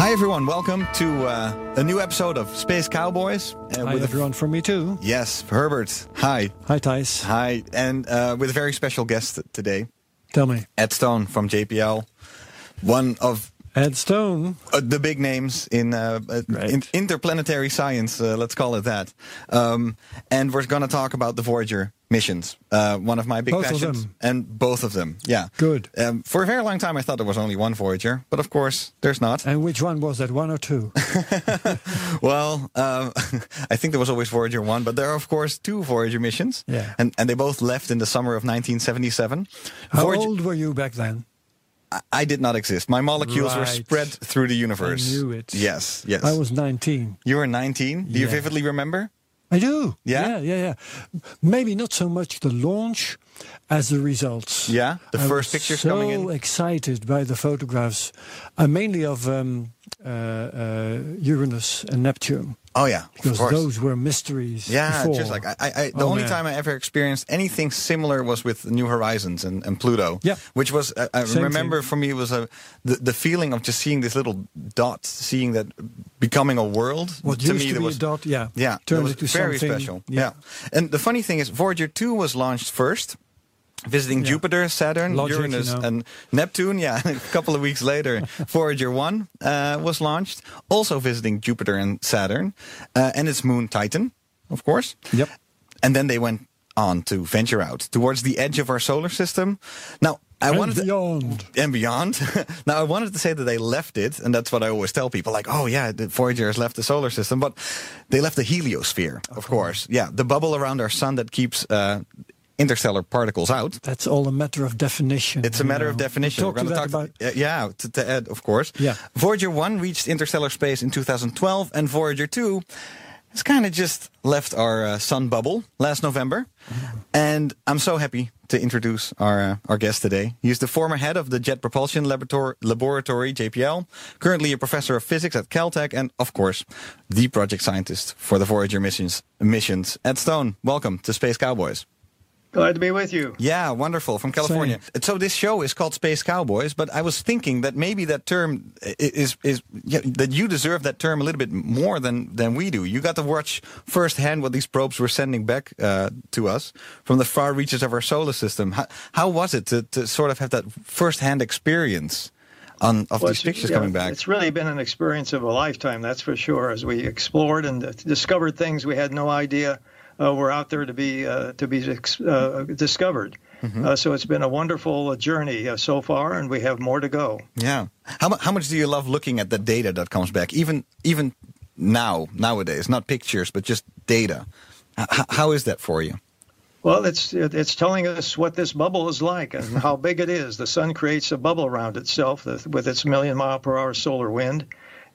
Hi, everyone. Welcome to uh, a new episode of Space Cowboys. Uh, Hi, with everyone, from me too. yes, Herbert. Hi. Hi, Thijs. Hi. And uh, with a very special guest today, Tell me. Ed Stone from JPL. One of Ed Stone. uh, the big names in, uh, uh, Right. in interplanetary science, uh, let's call it that. Um, and we're going to talk about the Voyager missions. Uh, one of my big Both of passions. them. And both of them, yeah. Good. Um, for a very long time, I thought there was only one Voyager, but of course, there's not. And which one was that, one or two? Well, um, I think there was always Voyager 1, but there are, of course, two Voyager missions. Yeah. And, and they both left in the summer of 1977. How Voyager- old were you back then? I, I did not exist. My molecules were spread through the universe. I knew it. Yes, yes. I was 19. you were 19. Do you vividly remember? I do. Yeah? Yeah, yeah, yeah. Maybe not so much the launch as the results. Yeah? The I first pictures so coming in? So excited by the photographs, uh, mainly of um, uh, uh, Uranus and Neptune, Oh, yeah. Of because course. those were mysteries. yeah, before. just like I, I, I the Oh, only man. time I ever experienced anything similar was with New Horizons and, and Pluto. Yeah. which was I, I Same remember thing. for me it was a the, the feeling of just seeing this little dot, seeing that becoming a world. What to used me, to be was a dot, yeah, Yeah, turned was into very something. special. Yeah. and the funny thing is, Voyager two was launched first, visiting Yeah. Jupiter, Saturn, Logic, you Uranus, know. and Neptune. Yeah, a couple of weeks later, Voyager one uh, was launched, also visiting Jupiter and Saturn, uh, and its moon Titan, of course. Yep. And then they went on to venture out towards the edge of our solar system. Now, I And wanted to, beyond. and beyond. now, I wanted to say that they left it, and that's what I always tell people like, oh, yeah, the Voyager has left the solar system, but they left the heliosphere, of, course. Yeah, the bubble around our sun that keeps uh, interstellar particles out. That's all a matter of definition. It's a matter know. of definition. Talk We're to gonna that about. uh, yeah, to, to Ed, of course. Yeah. Voyager 1 reached interstellar space in 2012, and Voyager 2 has kind of just left our uh, sun bubble last November. And I'm so happy to introduce our uh, our guest today. He's the former head of the Jet Propulsion Laborator- Laboratory, JPL, currently a professor of physics at Caltech, and of course, the project scientist for the Voyager missions. Missions. Ed Stone, welcome to Space Cowboys. Glad to be with you. Yeah, wonderful from California. So this show is called Space Cowboys, but I was thinking that maybe that term is is yeah, that you deserve that term a little bit more than than we do. You got to watch firsthand what these probes were sending back uh, to us from the far reaches of our solar system. How, how was it to, to sort of have that firsthand experience on of Well, these pictures yeah, coming back? It's really been an experience of a lifetime, that's for sure. As we explored and discovered things we had no idea were out there to be uh, to be uh, discovered. Mm-hmm. Uh, so it's been a wonderful uh, journey uh, so far, and we have more to go. Yeah. How how much do you love looking at the data that comes back, even even now nowadays? Not pictures, but just data. H- how is that for you? Well, it's it's telling us what this bubble is like and how big it is. The sun creates a bubble around itself with its million mile per hour solar wind,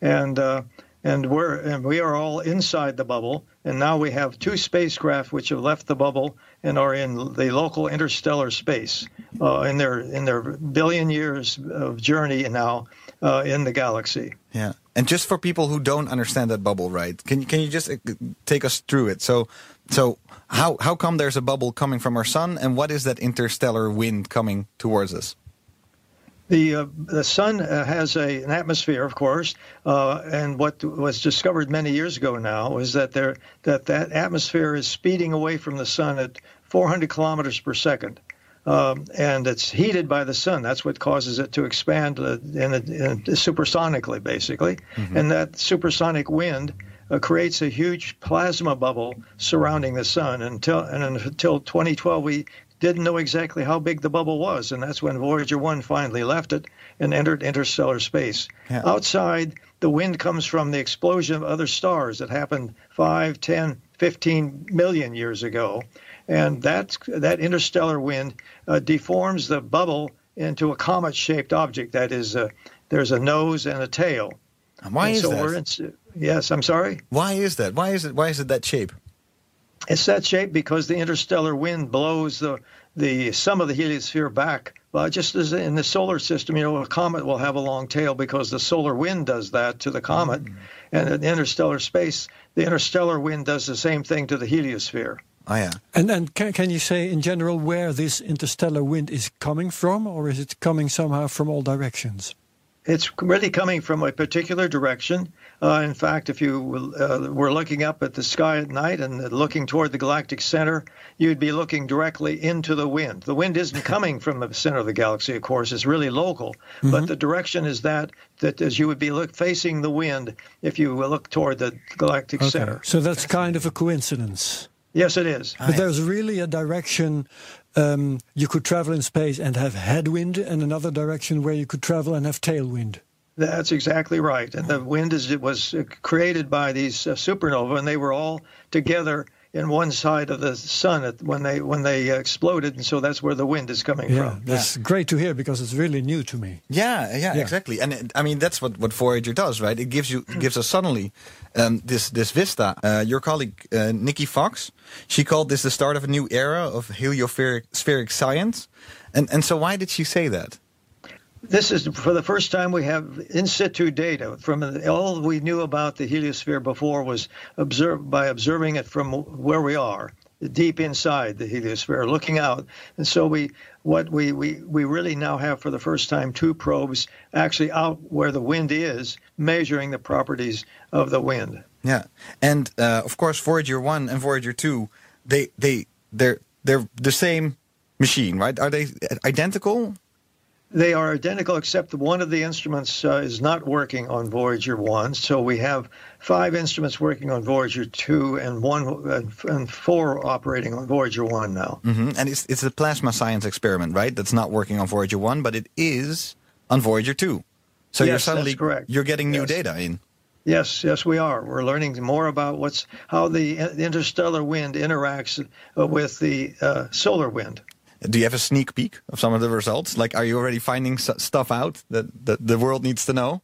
and uh, and we're and we are all inside the bubble. And now we have two spacecraft which have left the bubble and are in the local interstellar space uh, in their in their billion years of journey now uh, in the galaxy. Yeah. And just for people who don't understand that bubble, right? Can you can you just uh, take us through it? So so how how come there's a bubble coming from our sun, and what is that interstellar wind coming towards us? The uh, the sun uh, has a, an atmosphere, of course, uh, and what was discovered many years ago now is that there that that atmosphere is speeding away from the sun at 400 kilometers per second, um, and it's heated by the sun. That's what causes it to expand uh, in, a, in supersonically, basically, and that supersonic wind. Uh, creates a huge plasma bubble surrounding the sun until and until 2012 we didn't know exactly how big the bubble was, and that's when Voyager 1 finally left it and entered interstellar space. Yeah. Outside, the wind comes from the explosion of other stars that happened 5, 10, 15 million years ago. And that, that interstellar wind uh, deforms the bubble into a comet shaped object that is, uh, there's a nose and a tail. And why And is so that? In, Yes, I'm sorry. Why is that? Why is it? Why is it that shape? It's that shape because the interstellar wind blows the the some of the heliosphere back. Well, just as in the solar system, you know, a comet will have a long tail because the solar wind does that to the comet, mm-hmm. and in interstellar space, the interstellar wind does the same thing to the heliosphere. Oh yeah. And and can can you say in general where this interstellar wind is coming from, or is it coming somehow from all directions? It's really coming from a particular direction. Uh, in fact, if you uh, were looking up at the sky at night and looking toward the galactic center, you'd be looking directly into the wind. The wind isn't coming from the center of the galaxy, of course; it's really local. Mm-hmm. But the direction is that that as you would be look, facing the wind if you look toward the galactic center. So that's kind of a coincidence. Yes, it is. But there's really a direction um, you could travel in space and have headwind, and another direction where you could travel and have tailwind. That's exactly right. And the wind is it was uh, created by these uh, supernovae, and they were all together in one side of the sun at, when they when they uh, exploded, and so that's where the wind is coming Yeah, from. that's great to hear because it's really new to me. Yeah, yeah, Yeah. exactly. And it, I mean, that's what, what Voyager does, right? It gives you it gives us suddenly um, this this vista. Uh, your colleague uh, Nikki Fox, she called this the start of a new era of heliospheric science. And and so why did she say that? This is for the first time we have in situ data from all we knew about the heliosphere before was observed by observing it from where we are deep inside the heliosphere looking out and so we what we, we we really now have for the first time two probes actually out where the wind is measuring the properties of the wind Yeah, and uh, of course Voyager one and Voyager two, they they they're they're the same machine, right? Are they identical? They are identical, except that one of the instruments uh, is not working on Voyager 1. So we have five instruments working on Voyager 2 and one and, and four operating on Voyager 1 now. hmm And it's it's a plasma science experiment, right? That's not working on Voyager one, but it is on Voyager two. So you're Yes, that's suddenly correct. you're getting new Yes. data in. Yes, yes, we are. We're learning more about what's how the uh, interstellar wind interacts uh, with the uh, solar wind. Do you have a sneak peek of some of the results? Like, are you already finding stuff out that, that the world needs to know?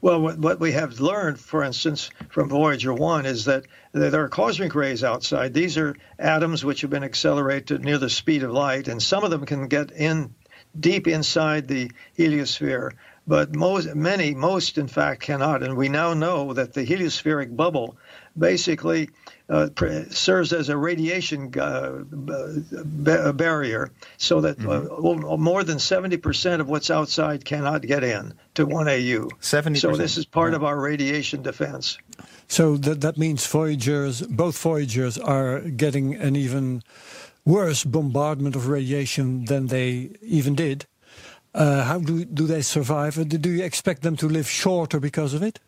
Well, what, we have learned, for instance, from Voyager 1 is that there are cosmic rays outside. These are atoms which have been accelerated near the speed of light, and some of them can get in deep inside the heliosphere, but most, many, most in fact, cannot. And we now know that the heliospheric bubble basically uh, pr- serves as a radiation uh, ba- barrier so that uh, more than 70% of what's outside cannot get in to 1AU. 70%. So this is part of our radiation defense. So that that means Voyagers, both Voyagers, are getting an even worse bombardment of radiation than they even did. Uh, how do do they survive? Uh, Do you expect them to live shorter because of it?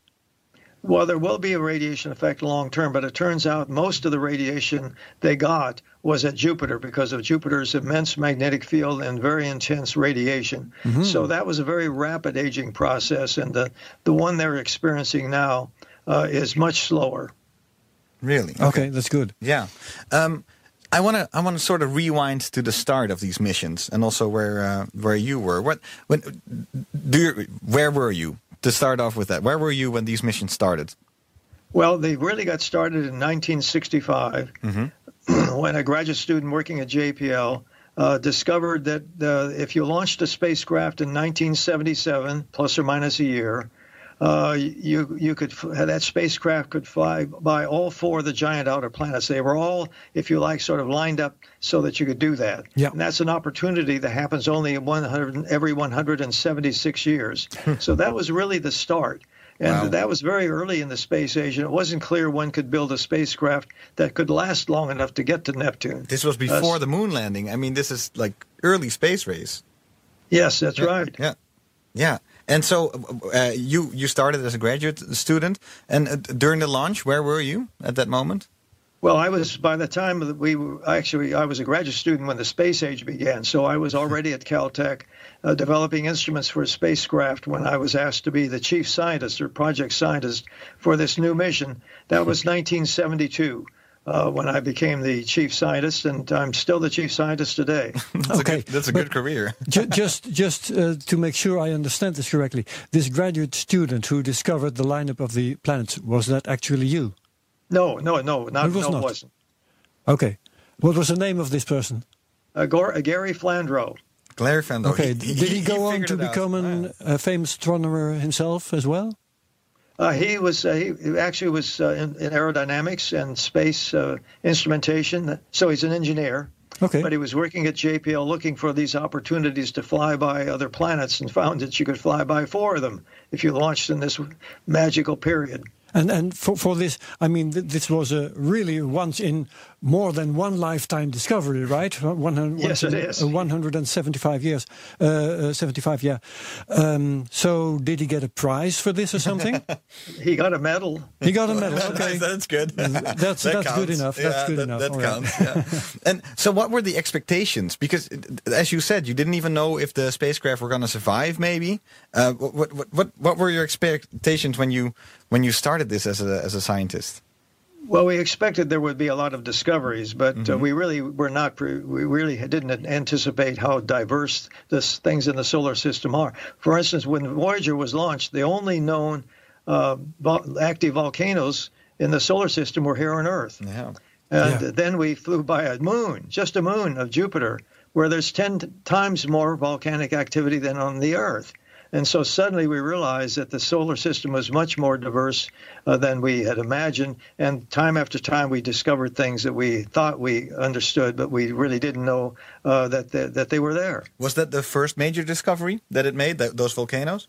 Well, there will be a radiation effect long term, but it turns out most of the radiation they got was at Jupiter because of Jupiter's immense magnetic field and very intense radiation. So that was a very rapid aging process, and the, the one they're experiencing now uh, is much slower. Really? Okay, that's good. Yeah. Um, I want to I want to sort of rewind to the start of these missions and also where uh, where you were. What when do you, where were you to start off with that? Where were you when these missions started? Well, they really got started in 1965 when a graduate student working at JPL uh, discovered that uh, if you launched a spacecraft in 1977, plus or minus a year, uh, you you could that spacecraft could fly by all four of the giant outer planets. They were all, if you like, sort of lined up so that you could do that. Yeah. And that's an opportunity that happens only 100, every 176 years. so that was really the start. And Wow. that was very early in the space age, and it wasn't clear one could build a spacecraft that could last long enough to get to Neptune. This was before Uh, the moon landing. I mean, this is like early space race. Yes, that's right. Yeah, yeah. And so uh, you you started as a graduate student, and uh, during the launch, where were you at that moment? Well, I was by the time that we were, actually I was a graduate student when the space age began, so I was already at Caltech uh, developing instruments for a spacecraft when I was asked to be the chief scientist or project scientist for this new mission. That was 1972. Uh, when I became the chief scientist, and I'm still the chief scientist today. That's Okay, a good, that's a but- good career. Ju- just just uh, to make sure I understand this correctly, this graduate student who discovered the lineup of the planets was that actually you? no, no, no, not, It was no, not. wasn't. Okay. What was the name of this person? Uh, Gor- uh, Gary Flandro. Claire Van Okay. Did he go on to it out. become an, a famous astronomer himself as well? Uh, he was uh, he actually was uh, in, in aerodynamics and space uh, instrumentation, so he's an engineer. Okay. But he was working at JPL looking for these opportunities to fly by other planets and found that you could fly by four of them if you launched in this magical period. And and for, for this, I mean, th- this was a really once in more than one lifetime discovery, right? One hundred, Yes, once it in, is. uh, 175 years, uh, uh, 75, yeah. Um, so did he get a prize for this or something? He got a medal. he got a medal. Okay. that's good. That's- That that's good counts. enough. That's good that, enough. That All right. counts. Yeah. and so, what were the expectations? Because, uh, as you said, you didn't even know if the spacecraft were going to survive. Maybe. Uh, what, what what what were your expectations when you when you started this as a as a scientist? Well, we expected there would be a lot of discoveries, but uh, we really were not. Pre- we really didn't anticipate how diverse this things in the solar system are. For instance, when Voyager was launched, the only known uh, vol- active volcanoes in the solar system were here on Earth. Yeah. And Yeah. then we flew by a moon, just a moon of Jupiter, where there's 10 t- times more volcanic activity than on the Earth. And so suddenly we realized that the solar system was much more diverse uh, than we had imagined. And time after time, we discovered things that we thought we understood, but we really didn't know uh, that, that, that they were there. Was that the first major discovery that it made? That, those volcanoes?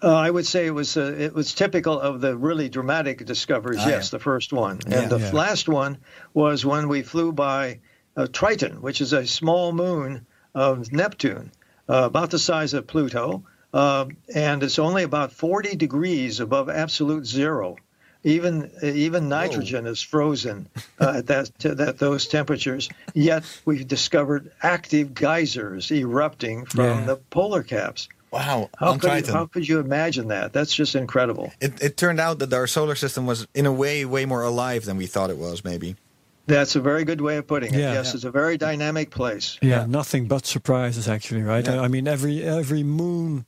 Uh, I would say it was uh, it was typical of the really dramatic discoveries. Ah, yes, yeah. the first one, Yeah. and the Yeah. last one was when we flew by uh, Triton, which is a small moon of Neptune, uh, about the size of Pluto, uh, and it's only about 40 degrees above absolute zero. Even even nitrogen is frozen uh, at that at those temperatures. Yet we've discovered active geysers erupting from Yeah. the polar caps. Wow. How could, you, how could you imagine that? That's just incredible. It, it turned out that our solar system was, in a way, way more alive than we thought it was. Maybe. That's a very good way of putting it. Yeah. yes, it's a very dynamic place. Yeah, nothing but surprises, actually, right? Yeah. I mean, every every moon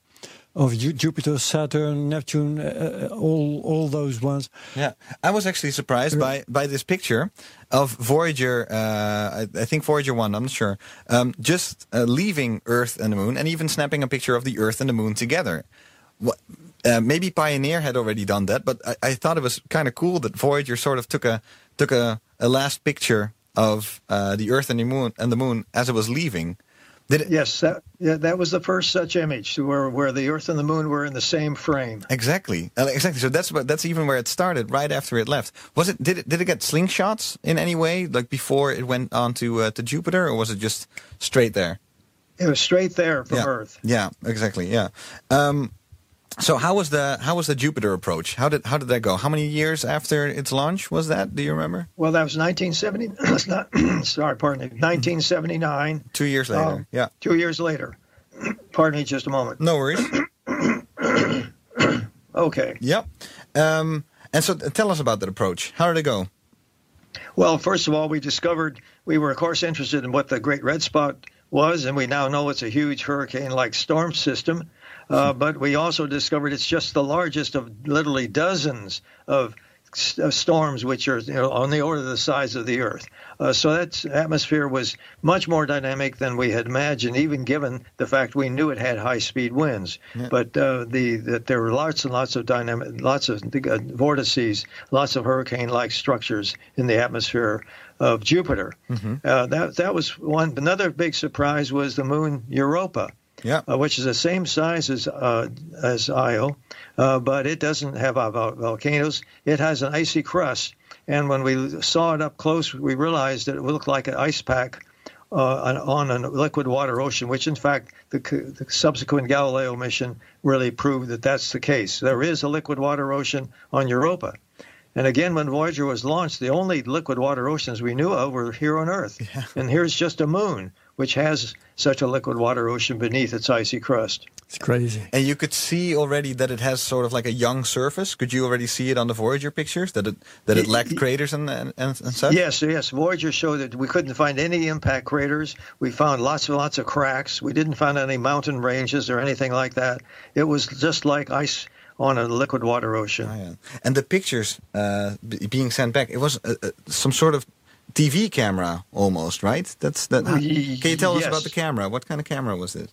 of Ju- Jupiter, Saturn, Neptune, uh, uh, all all those ones. Yeah, I was actually surprised by by this picture of Voyager. Uh, I, I think Voyager one. I'm not sure. Um, just uh, leaving Earth and the Moon, and even snapping a picture of the Earth and the Moon together. What, uh, maybe Pioneer had already done that, but I, I thought it was kind of cool that Voyager sort of took a took a, a last picture of uh, the Earth and the Moon and the Moon as it was leaving. Did it, Yes, that, yeah, that was the first such image where, where the Earth and the Moon were in the same frame. Exactly, Uh, exactly. So that's what that's even where it started, right after it left. Was it? Did it? Did it get slingshots in any way, like before it went on to uh, to Jupiter, or was it just straight there? It was straight there from yeah. Earth. Yeah, exactly. Yeah. Um, so how was the how was the Jupiter approach? How did how did that go? How many years after its launch was that? Do you remember? Well, that was 1970. Sorry, pardon me. 1979. Two years later. Um, yeah. Two years later. pardon me, just a moment. No worries. Okay. yep. Um, and so uh, tell us about that approach. How did it go? Well, first of all, we discovered we were, of course, interested in what the Great Red Spot was, and we now know it's a huge hurricane-like storm system. Uh, but we also discovered it's just the largest of literally dozens of storms, which are you know, on the order of the size of the Earth. Uh, so that atmosphere was much more dynamic than we had imagined, even given the fact we knew it had high-speed winds. But uh, the that there were lots and lots of dynamic, lots of uh, vortices, lots of hurricane-like structures in the atmosphere of Jupiter. Uh, that that was one. Another big surprise was the moon Europa Yeah. uh, which is the same size as uh, as Io, uh, but it doesn't have volcanoes. It has an icy crust, and when we saw it up close, we realized that it looked like an ice pack uh, on, on a liquid water ocean. Which, in fact, the, the subsequent Galileo mission really proved that that's the case. There is a liquid water ocean on Europa. And again, when Voyager was launched, the only liquid water oceans we knew of were here on Earth. And here's just a moon, which has such a liquid water ocean beneath its icy crust. It's crazy. And you could see already that it has sort of like a young surface. Could you already see it on the Voyager pictures that it that it lacked craters and and, and such? Yes, yes. Voyager showed that we couldn't find any impact craters. We found lots and lots of cracks. We didn't find any mountain ranges or anything like that. It was just like ice on a liquid water ocean. Oh, yeah. And the pictures uh, b- being sent back, it was uh, uh, some sort of TV camera almost, right? That's that. Can you tell us about the camera? What kind of camera was it?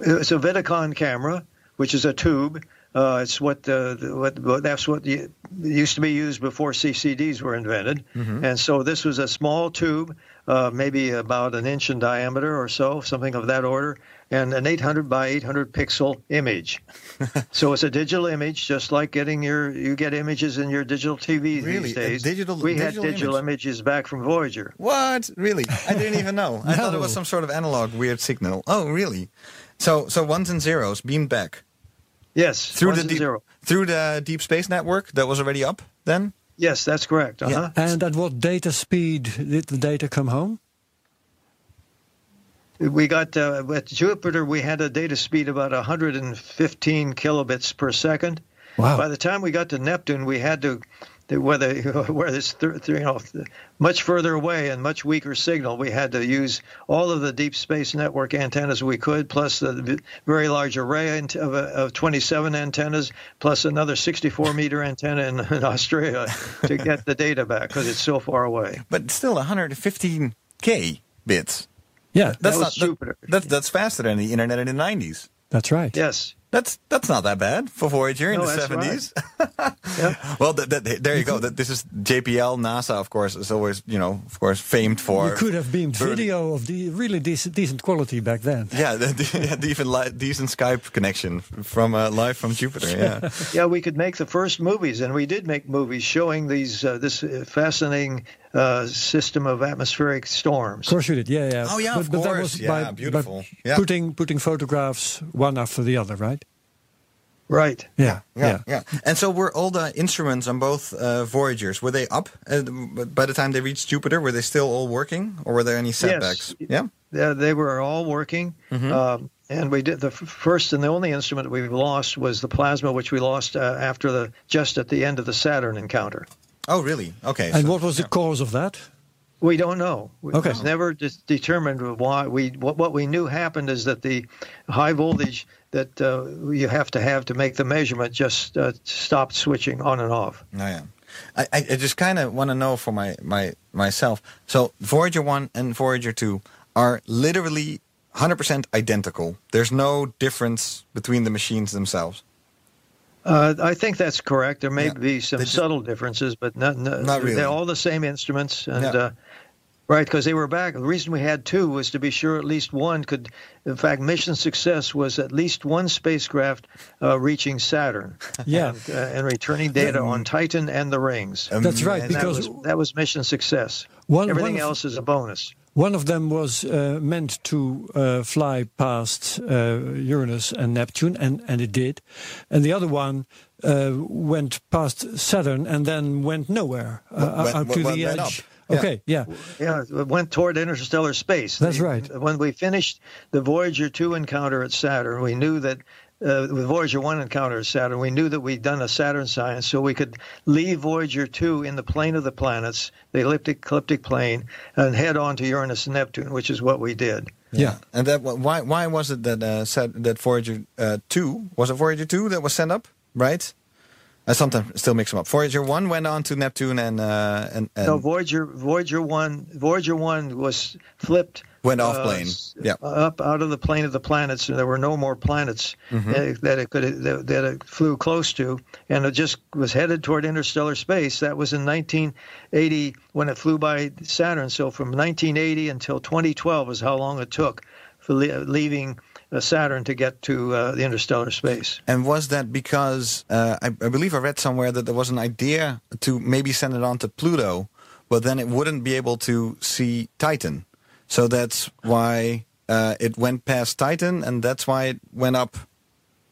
It's a Vidicon camera, which is a tube. Uh, it's what, uh, the- what what that's what the, used to be used before CCDs were invented, and so this was a small tube, uh, maybe about an inch in diameter or so, something of that order, and an 800 by 800 pixel image. so it's a digital image, just like getting your you get images in your digital TV Really? these A days. digital- we had digital digital image? images back from Voyager. What? Really? I didn't even know. I thought it was some sort of analog weird signal. Oh, really? So so ones and zeros beamed back Yes, through ones the and deep, zero. through the deep space network that was already up then. Yes, that's correct. Uh-huh. Yeah. And at what data speed did the data come home? We got uh, at Jupiter. We had a data speed about 115 kilobits per second. Wow. By the time we got to Neptune, we had to, the- where the where it's th- th- you know much further away and much weaker signal. We had to use all of the deep space network antennas we could, plus the very large array of, uh, of 27 antennas, plus another 64 meter antenna in, in Australia to get the data back because it's so far away. But still 115k bits. Yeah, That's was not that- Jupiter. that's that's faster than the internet in the 90s. that's right. Yes. That's that's not that bad for Voyager in No, the that's 70s. Yeah. well, th- th- there you go. This is JPL. NASA, of course, is always you know, of course, famed for. You could have beamed for- video of the really decent, decent quality back then. Yeah, the, the, the even li- decent Skype connection from uh, live from Jupiter. Yeah, Yeah, we could make the first movies, and we did make movies showing these uh, this uh, fascinating uh, system of atmospheric storms. Of course you did, yeah, yeah. Oh, yeah, of that course. was Yeah, by, by beautiful. Yeah. putting putting photographs one after the other, right? Right. Yeah, yeah, yeah. And so, were all the instruments on both uh, Voyagers were they up uh, by the time they reached Jupiter? Were they still all working, or were there any setbacks? Yes. Yeah. Uh, they were all working. Mm-hmm. Um, and we did the first and the only instrument we've lost was the plasma, which we lost uh, after the just at the end of the Saturn encounter. Oh, really? Okay. And so- what was the cause of that? We don't know. Okay. was never de- determined why. We what, what we knew happened is that the high voltage that uh, you have to have to make the measurement just uh, stopped switching on and off. Oh, yeah. I, I I just kind of want to know for my, my myself. So Voyager 1 and Voyager 2 are literally 100% identical. There's no difference between the machines themselves. Uh, I think that's correct. There may Yeah. be some just- subtle differences, but not, no, Not really. they're all the same instruments. And Yeah. uh, right, because they were back. The reason we had two was to be sure at least one could. In fact, mission success was at least one spacecraft uh, reaching Saturn. Yeah. and, uh, and returning data on Titan and the rings. That's right, And that because was, that was mission success. One- Everything one of- else is a bonus. one of them was uh, meant to uh, fly past uh, Uranus and Neptune, and, and it did. And the other one uh, went past Saturn and then went nowhere uh, Went- out to went- the went edge. up. Yeah. Okay, yeah. Yeah, it went toward interstellar space. That's The- right. When we finished the Voyager 2 encounter at Saturn, we knew that uh, with Voyager 1 encounter at Saturn, we knew that we'd done a Saturn science, so we could leave Voyager 2 in the plane of the planets, the elliptic, ecliptic plane, and head on to Uranus and Neptune, which is what we did. Yeah. And that why why was it that uh, said that Voyager uh, 2 was it Voyager 2 that was sent up, right? I sometimes still mix them up. Voyager 1 went on to Neptune and uh, and, and No, Voyager Voyager 1 Voyager 1 was flipped Went off uh, plane. Yeah. up out of the plane of the planets, and there were no more planets Mm-hmm. uh, that it could that, that it flew close to, and it just was headed toward interstellar space. That was in 1980 when it flew by Saturn. So from 1980 until 2012 is how long it took for le- leaving uh, Saturn to get to uh, the interstellar space. And was that because uh, I, I believe I read somewhere that there was an idea to maybe send it on to Pluto, but then it wouldn't be able to see Titan. So that's why uh, it went past Titan, and that's why it went up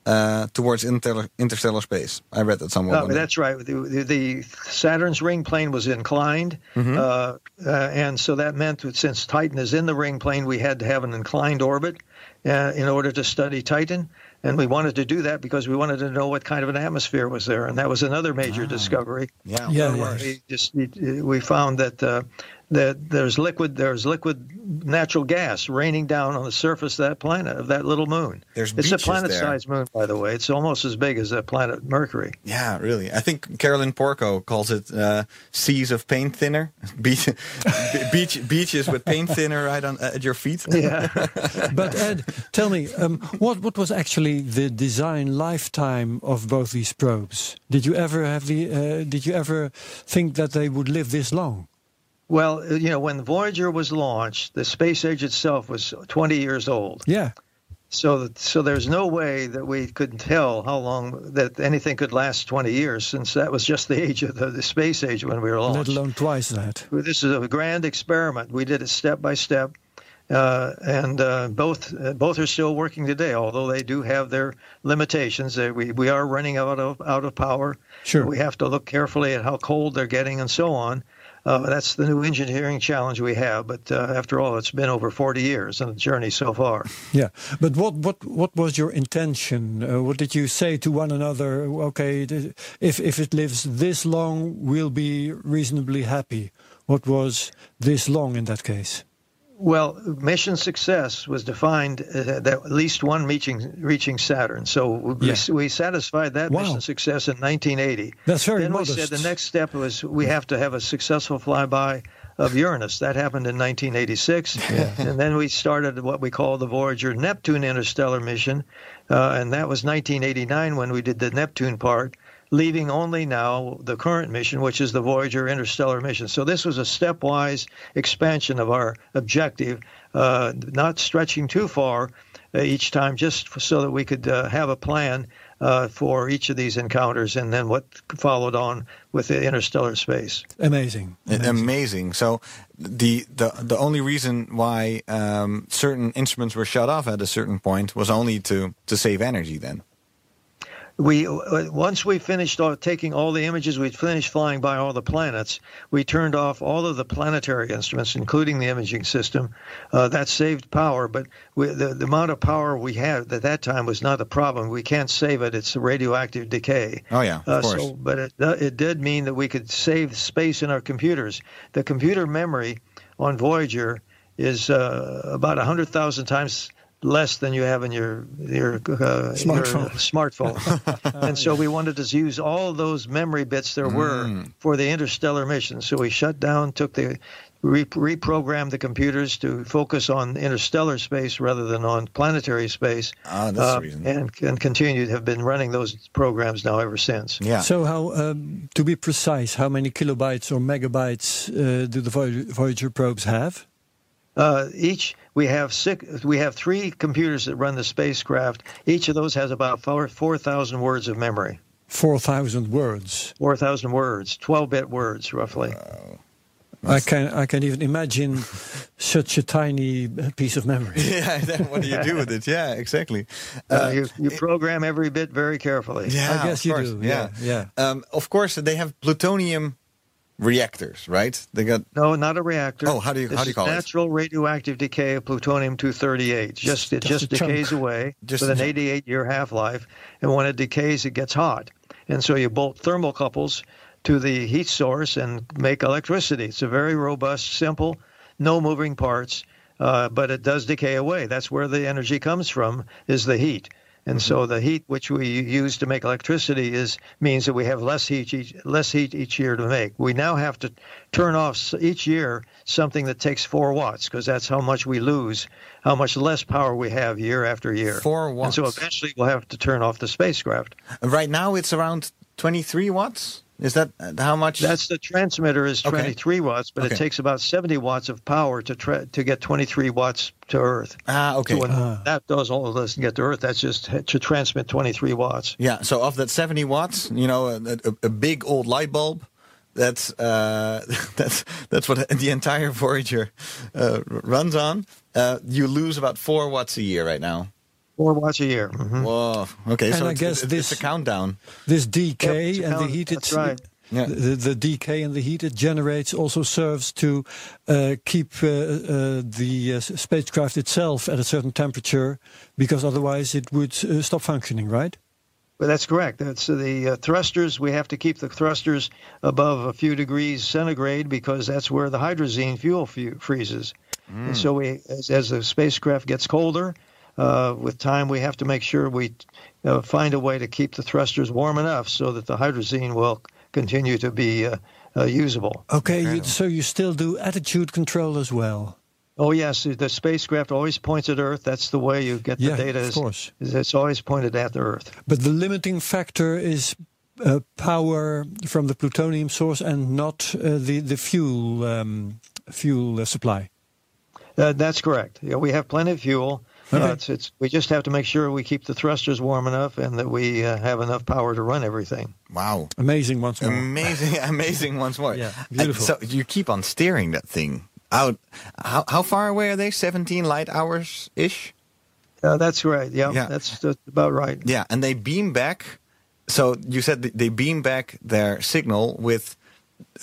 uh, towards inter- interstellar space. I read that somewhere. Uh, that's right. The, the, Saturn's ring plane was inclined, Mm-hmm. uh, uh, and so that meant that since Titan is in the ring plane, we had to have an inclined orbit uh, in order to study Titan. And we wanted to do that because we wanted to know what kind of an atmosphere was there, and that was another major discovery. Yeah. Yeah, yeah. We just we found that uh, that there's liquid there's liquid natural gas raining down on the surface of that planet of that little moon. There's it's a beaches planet-sized moon, by the way. It's almost as big as the planet Mercury. Yeah, really. I think Carolyn Porco calls it uh, seas of paint thinner, beach, beach, beaches with paint thinner right on at your feet. Yeah. But Ed, tell me, um, what what was actually the design lifetime of both these probes? Did you ever have the? Uh, did you ever think that they would live this long? Well, uh, you know, when Voyager was launched, the space age itself was 20 years old. Yeah, So, so there's no way that we could tell how long that anything could last 20 years, since that was just the age of the, the space age when we were launched. let alone twice that. This is a grand experiment. We did it step by step, uh, and uh, both uh, both are still working today. Although they do have their limitations. They, we we are running out of out of power. Sure. We have to look carefully at how cold they're getting and so on. Uh, that's the new engineering challenge we have. But uh, after all, it's been over 40 years in the journey so far. Yeah, but what what what was your intention? Uh, what did you say to one another? Okay, if if it lives this long, we'll be reasonably happy. What was this long in that case? Well, mission success was defined uh, that at least one reaching reaching Saturn. So we, Yeah. we satisfied that Wow. mission success in 1980. That's very then modest. we said the next step was we have to have a successful flyby of Uranus. That happened in 1986, and then we started what we call the Voyager Neptune interstellar mission, uh, and that was 1989 when we did the Neptune part. Leaving only now the current mission, which is the Voyager interstellar mission. So this was a stepwise expansion of our objective, uh, not stretching too far uh, each time, just so that we could uh, have a plan uh, for each of these encounters, and then what followed on with the interstellar space. Amazing. A- Amazing. So the the the only reason why um, certain instruments were shut off at a certain point was only to to save energy. Then. We uh, once we finished taking all the images, we'd finished flying by all the planets. We turned off all of the planetary instruments, including the imaging system. Uh, that saved power, but we, the, the amount of power we had at that time was not a problem. We can't save it; it's radioactive decay. Oh yeah, of Uh, course. so, but it, uh, it did mean that we could save space in our computers. The computer memory on Voyager is uh, about 100,000 times less than you have in your your, uh, Smartphone. your smartphone. and so we wanted to use all those memory bits there were for the interstellar mission. So we shut down, took the re- reprogrammed the computers to focus on interstellar space rather than on planetary space. Ah, that's the uh, reason. And and continued have been running those programs now ever since. yeah. So, how um, to be precise, how many kilobytes or megabytes uh, do the Voyager probes have? Uh, each we have six. We have three computers that run the spacecraft. Each of those has about four four thousand words of memory. Four thousand words. Four thousand words, twelve bit words, roughly. I can I can even imagine such a tiny piece of memory. yeah. then what do you do with it? Yeah, exactly. Uh, you you program every bit very carefully. Yeah, I guess of you course, do. Yeah, Yeah, yeah. Um, of course, they have plutonium reactors, right? They got No, not a reactor. Oh, how do you- This how do you is call it? natural radioactive decay of plutonium 238. Just it Just just a chunk. decays away Just with an 88 year half life, and when it decays, it gets hot, and so you bolt thermocouples to the heat source and make electricity. It's a very robust, simple, no moving parts, uh, but it does decay away. That's where the energy comes from, is the heat. And Mm-hmm. so the heat which we use to make electricity is means that we have less heat each, less heat each year to make. We now have to turn off each year something that takes four watts because that's how much we lose, how much less power we have year after year. Four watts. And so eventually we'll have to turn off the spacecraft. right now. It's around twenty-three watts. Is that uh, how much? That's the transmitter is Okay. 23 watts, but Okay. it takes about 70 watts of power to tra- to get 23 watts to Earth. ah okay. So when that does all of this and get to Earth, that's just to transmit 23 watts. Yeah, so of that 70 watts, you know, a, a, a big old light bulb, that's uh, that's that's what the entire Voyager uh, runs on. Uh, you lose about four watts a year right now. Four watts a year. Mhm. Whoa. Okay, And so I it's, guess it's, this- it's a countdown. This decay Yep, and the count- heat, that's right. Yeah. The, the decay and the heat it generates also serves to uh, keep uh, uh, the uh, spacecraft itself at a certain temperature, because otherwise it would uh, stop functioning, right? But that's correct. That's the uh, thrusters. We have to keep the thrusters above a few degrees centigrade because that's where the hydrazine fuel fu- freezes. And so we, as, as the spacecraft gets colder, uh, with time we have to make sure we uh, find a way to keep the thrusters warm enough so that the hydrazine will continue to be uh, uh, usable. Okay, you, so you still do attitude control as well. Oh yes, the spacecraft always points at Earth. That's the way you get the Yeah, data. of course. is it's always pointed at the Earth. But the limiting factor is uh, power from the plutonium source and not uh, the the fuel um, fuel uh, supply. Uh, that's correct. Yeah, we have plenty of fuel. Okay. Uh, it's, it's, we just have to make sure we keep the thrusters warm enough and that we uh, have enough power to run everything. Wow. Amazing once more. Amazing, amazing once more. Yeah, Uh, beautiful. so you keep on steering that thing out. How, how far away are they? 17 light hours ish? Uh, that's right. Yeah, Yeah. That's, that's about right. Yeah, and they beam back. So you said they beam back their signal with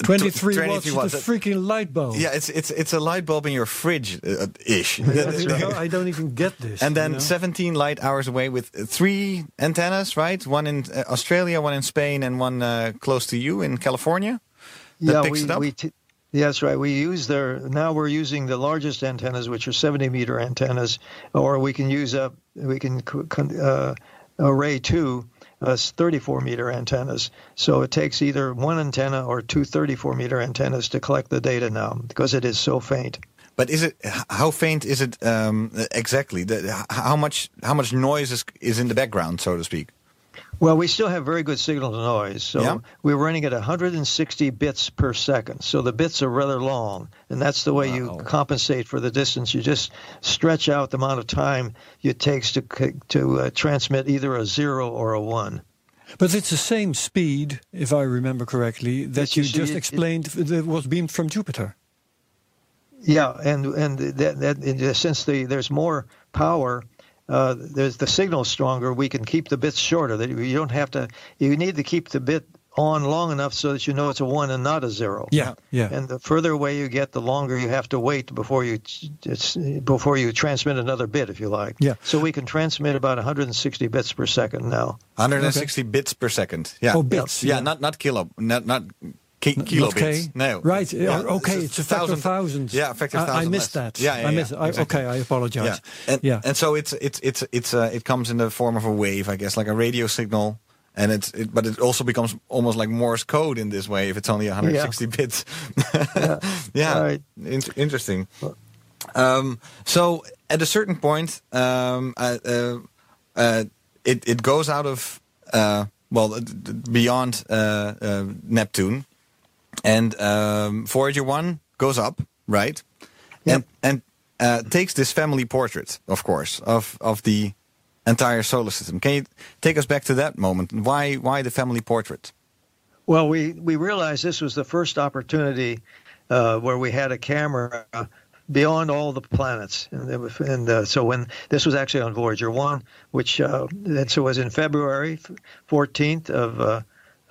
23, 23 watts, watts. a freaking light bulb. Yeah, it's it's it's a light bulb in your fridge uh, ish. Right. I don't even get this. And then you know? 17 light hours away with uh, three antennas, right? One in uh, Australia, one in Spain, and one uh, close to you in California. That yeah, picks we, it up? we t- yeah, that's right. We use their now we're using the largest antennas, which are 70 meter antennas, or we can use a we can c- con- uh, array two uh, 34 meter antennas. So it takes either one antenna or two 34 meter antennas to collect the data now because it is so faint. But is it how faint is it um, exactly? How much how much noise is is in the background, so to speak? Well, we still have very good signal to noise. So Yeah. we're running at 160 bits per second. So the bits are rather long, and that's the way Wow. you compensate for the distance. You just stretch out the amount of time it takes to to uh, transmit either a zero or a one. But it's the same speed, if I remember correctly, that you you just it- it- explained that was beamed from Jupiter. Yeah, and and that, that and since the there's more power. Uh, there's the signal stronger. We can keep the bits shorter. That you don't have to. You need to keep the bit on long enough so that you know it's a one and not a zero. Yeah, yeah. And the further away you get, the longer you have to wait before you it's, before you transmit another bit, if you like. Yeah. So we can transmit about 160 bits per second now. 160 bits per second. Yeah. Oh, bits, Yeah, yeah. not not kilo, not not ki- Not kilobits. K? No. Right. Yeah, oh, okay. It's a factor of thousands. Yeah, a factor of I- I, missed less. that. Yeah, yeah, I yeah, missed. I, okay. I apologize. Yeah. And, yeah. and so it's it's it's it's uh, it comes in the form of a wave, I guess, like a radio signal. And it's it, but it also becomes almost like Morse code in this way if it's only 160 bits. yeah, Right. In- interesting. Um, so at a certain point, um, uh, uh, uh, it it goes out of uh, well uh, beyond uh, uh, Neptune, and um, Voyager One goes up, right? And and uh, takes this family portrait, of course, of of the entire solar system. Can you take us back to that moment? Why why the family portrait? Well, we, we realized this was the first opportunity uh, where we had a camera beyond all the planets. And, was- and uh, so when this was actually on Voyager 1, which uh, so was in February 14th of, uh,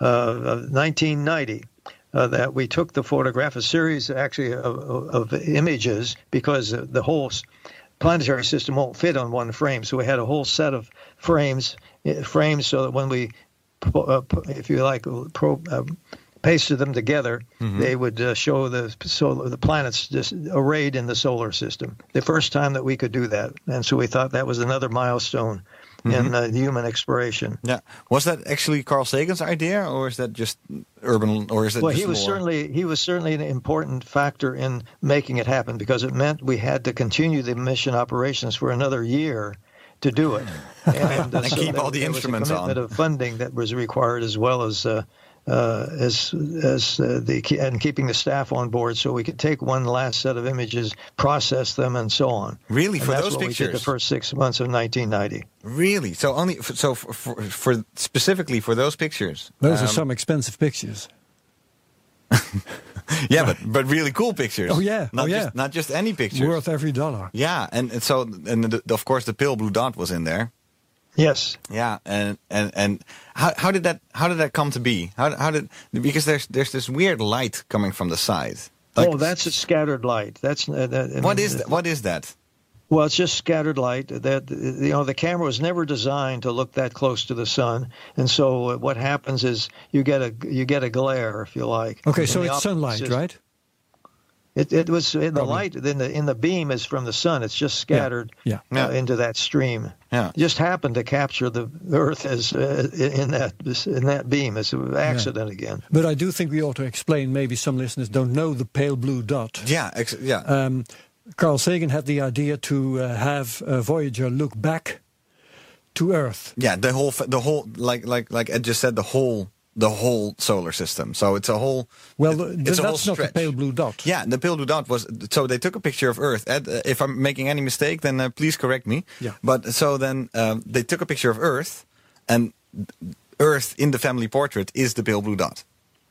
uh, of 1990. Uh, that we took the photograph, a series actually of, of, images, because uh, the whole planetary system won't fit on one frame. So we had a whole set of frames, eh, frames, so that when we uh, if you like, pro, uh, pasted them together, they would uh, show the solar, the planets just arrayed in the solar system. The first time that we could do that, and so we thought that was another milestone in uh, human exploration. Yeah, was that actually Carl Sagan's idea, or is that just urban, or is that? Well, just he was lore? certainly he was certainly an important factor in making it happen because it meant we had to continue the mission operations for another year to do it, and, uh, And keep there- all the there was a instruments on. of funding that was required as well as. Uh, as as uh, the and keeping the staff on board, so we could take one last set of images, process them, and so on. Really, And for that's those what we did the first six months of 1990. Really? So only f- so for, for, for specifically for those pictures. Those are um, some expensive pictures. Yeah, but but really cool pictures. Oh, yeah. Not Oh, yeah. Just, not just any pictures. Worth every dollar. Yeah, and, and so and the, of course the pale blue dot was in there. Yes. Yeah, and and and how how did that how did that come to be? How how did because there's there's this weird light coming from the side. Like- oh, that's a scattered light. That's uh, that, I what mean, is that, what is that? Well, it's just scattered light. That you know, the camera was never designed to look that close to the sun, and so uh, what happens is you get a you get a glare, if you like. Okay, so it's sunlight, optics is- right? It, it was in the Probably. light in the in the beam is from the sun. It's just scattered Yeah. Yeah. Uh, into that stream. Yeah. It just happened to capture the Earth as uh, in that in that beam. It's an accident again. But I do think we ought to explain. Maybe some listeners don't know the pale blue dot. Yeah, ex- yeah. Um, Carl Sagan had the idea to uh, have uh, Voyager look back to Earth. yeah, the whole the whole like like like Ed just said the whole the whole solar system. So it's a whole Well, it- th- it's a whole that's not the pale blue dot. Yeah, the pale blue dot was so they took a picture of Earth. Ed, uh, if I'm making any mistake, then uh, please correct me. Yeah. But so then um, they took a picture of Earth, and Earth in the family portrait is the pale blue dot,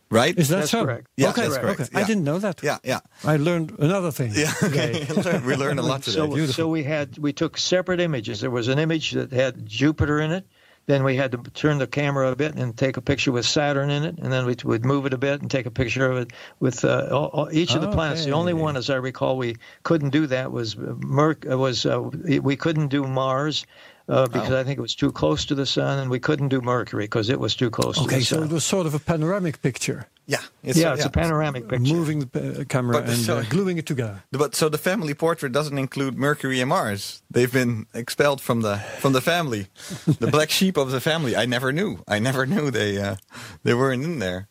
right? Is that That's so? correct. Yeah, okay, that's correct. okay. Yeah. I didn't know that. yeah, yeah, I learned another thing. yeah. Okay, we learned a lot today. So, so we had we took separate images. There was an image that had Jupiter in it. Then we had to turn the camera a bit and take a picture with Saturn in it, and then we would move it a bit and take a picture of it with uh, all, all- each of the planets. The only one, as I recall, we couldn't do that was Merc. uh, Was uh, we couldn't do Mars uh, because Oh. I think it was too close to the sun, and we couldn't do Mercury because it was too close to Okay, the so sun. it was sort of a panoramic picture, yeah, it's, yeah, it's a panoramic picture. moving the uh, camera But and so- uh, gluing it together. But so the family portrait doesn't include Mercury and Mars. They've been expelled from the from the family, the black sheep of the family. I never knew. I never knew they uh, they weren't in there.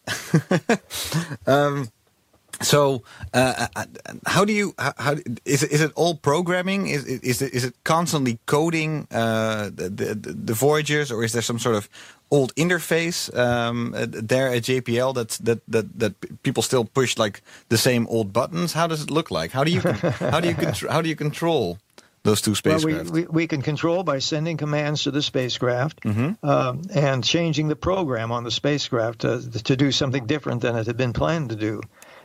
um, so uh, uh, how do you how, is it, is it all programming? Is it- is it is it constantly coding uh, the, the the Voyagers, or is there some sort of old interface um, uh, there at JPL that that that that people still push like the same old buttons? How does it look like? How do you how do you contr- how do you control those two Well, spacecraft? we, we, we can control by sending commands to the spacecraft Mm-hmm. um, and changing the program on the spacecraft to, to do something different than it had been planned to do.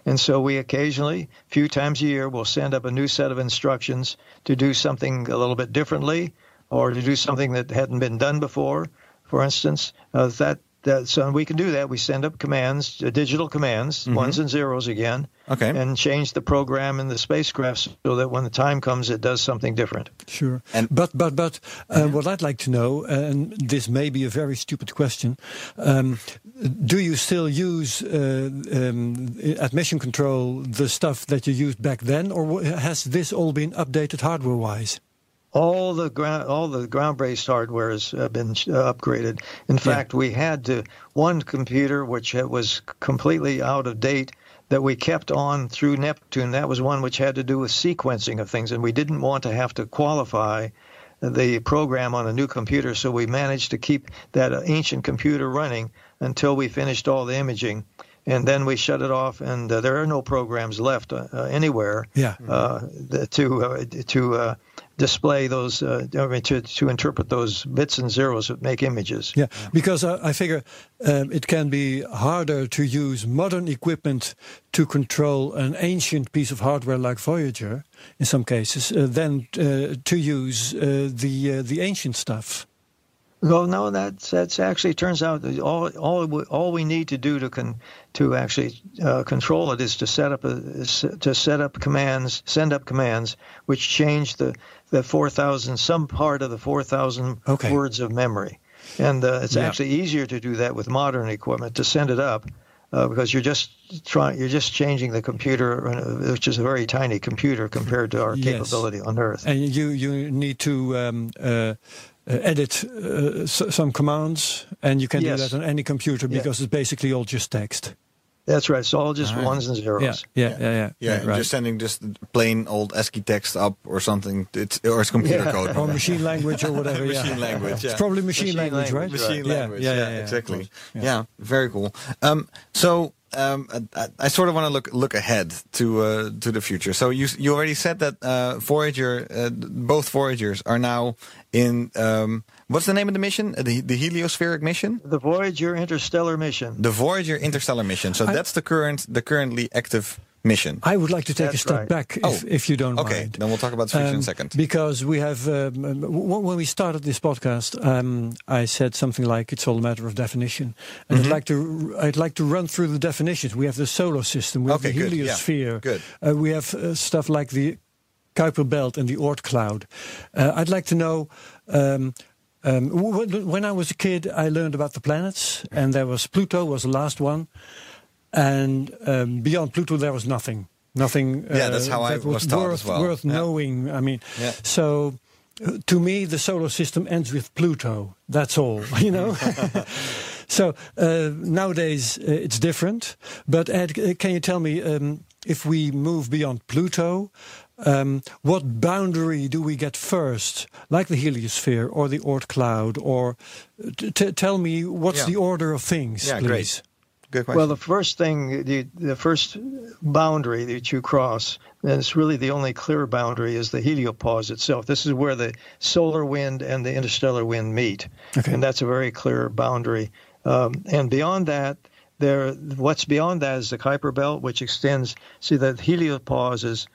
And so we occasionally, a few times a year, will send up a new set of instructions to do something a little bit differently or to do something that hadn't been done before. For instance, uh, that, that so we can do that. We send up commands, uh, digital commands, ones and zeros again, Mm-hmm. Okay. and change the program in the spacecraft so that when the time comes, it does something different. Sure. And- but but but uh, what I'd like to know, and this may be a very stupid question, um, do you still use uh, um, at Mission Control the stuff that you used back then, or has this all been updated hardware-wise? All the ground all the ground based hardware has uh, been uh, upgraded. In fact we had to one computer which was completely out of date that we kept on through neptune that was one which had to do with sequencing of things and we didn't want to have to qualify the program on a new computer so we managed to keep that uh, ancient computer running until we finished all the imaging. And then we shut it off and uh, there are no programs left uh, uh, anywhere Yeah. uh, to uh, to uh, display those uh, I mean, to to interpret those bits and zeros that make images. Yeah, because I, I figure um, it can be harder to use modern equipment to control an ancient piece of hardware like Voyager, in some cases, uh, than uh, to use uh, the uh, the ancient stuff. Well, no, that's that's actually turns out that all all we- all we need to do to con, to actually uh, control it is to set up a to set up commands, send up commands which change the the four thousand some part of the four thousand Okay. words of memory, and uh, it's Yeah. actually easier to do that with modern equipment to send it up. Uh, because you're just trying, you're just changing the computer, which is a very tiny computer compared to our Yes. capability on Earth. And you you need to um, uh, edit uh, s- some commands, and you can Yes. do that on any computer Yeah. because it's basically all just text. That's right. It's all just All right. ones and zeros. Yeah, yeah, yeah, yeah. yeah, and right. just sending just plain old ASCII text up or something. It's or it's computer Yeah. code. or machine language or whatever. yeah. Machine language, yeah. It's probably machine, Machine language, language, right? machine Yeah, language. yeah, Yeah, yeah, yeah, exactly. of. Yeah. very cool. Um, so um, I, I sort of want to look look ahead to uh, to the future. So you you already said that uh, Voyager, uh, both Voyagers are now in. Um, what's the name of the mission? Uh, The the heliospheric mission. The Voyager interstellar mission. The Voyager interstellar mission. So I- that's the current the currently active mission. I would like to take That's a step right. back, if, Oh, if you don't okay, mind. then we'll talk about the future in a Um, second. Because we have, um, um, when we started this podcast, um, I said something like it's all a matter of definition, and Mm-hmm. I'd like to I'd like to run through the definitions. We have the solar system, we have Okay, the good, yeah, heliosphere, good. Uh, we have uh, stuff like the Kuiper belt and the Oort cloud. Uh, I'd like to know. Um, um, w- w- when I was a kid, I learned about the planets, and there was Pluto was the last one, and um, beyond Pluto there was nothing. Nothing. Yeah, that's how I that was taught worth, as well. Worth Yeah. knowing. I mean, Yeah. so uh, to me, the solar system ends with Pluto. That's all. You know. so uh, nowadays uh, it's different. But Ed, uh, can you tell me um, if we move beyond Pluto? Um, what boundary do we get first, like the heliosphere or the Oort cloud, or uh, t- t- tell me what's Yeah. the order of things, Yeah, please? great. Good question. Well, the first thing, the, the first boundary that you cross, and it's really the only clear boundary, is the heliopause itself. This is where the solar wind and the interstellar wind meet, Okay. and that's a very clear boundary. Um, and beyond that, there, what's beyond that is the Kuiper belt, which extends. See, the heliopause is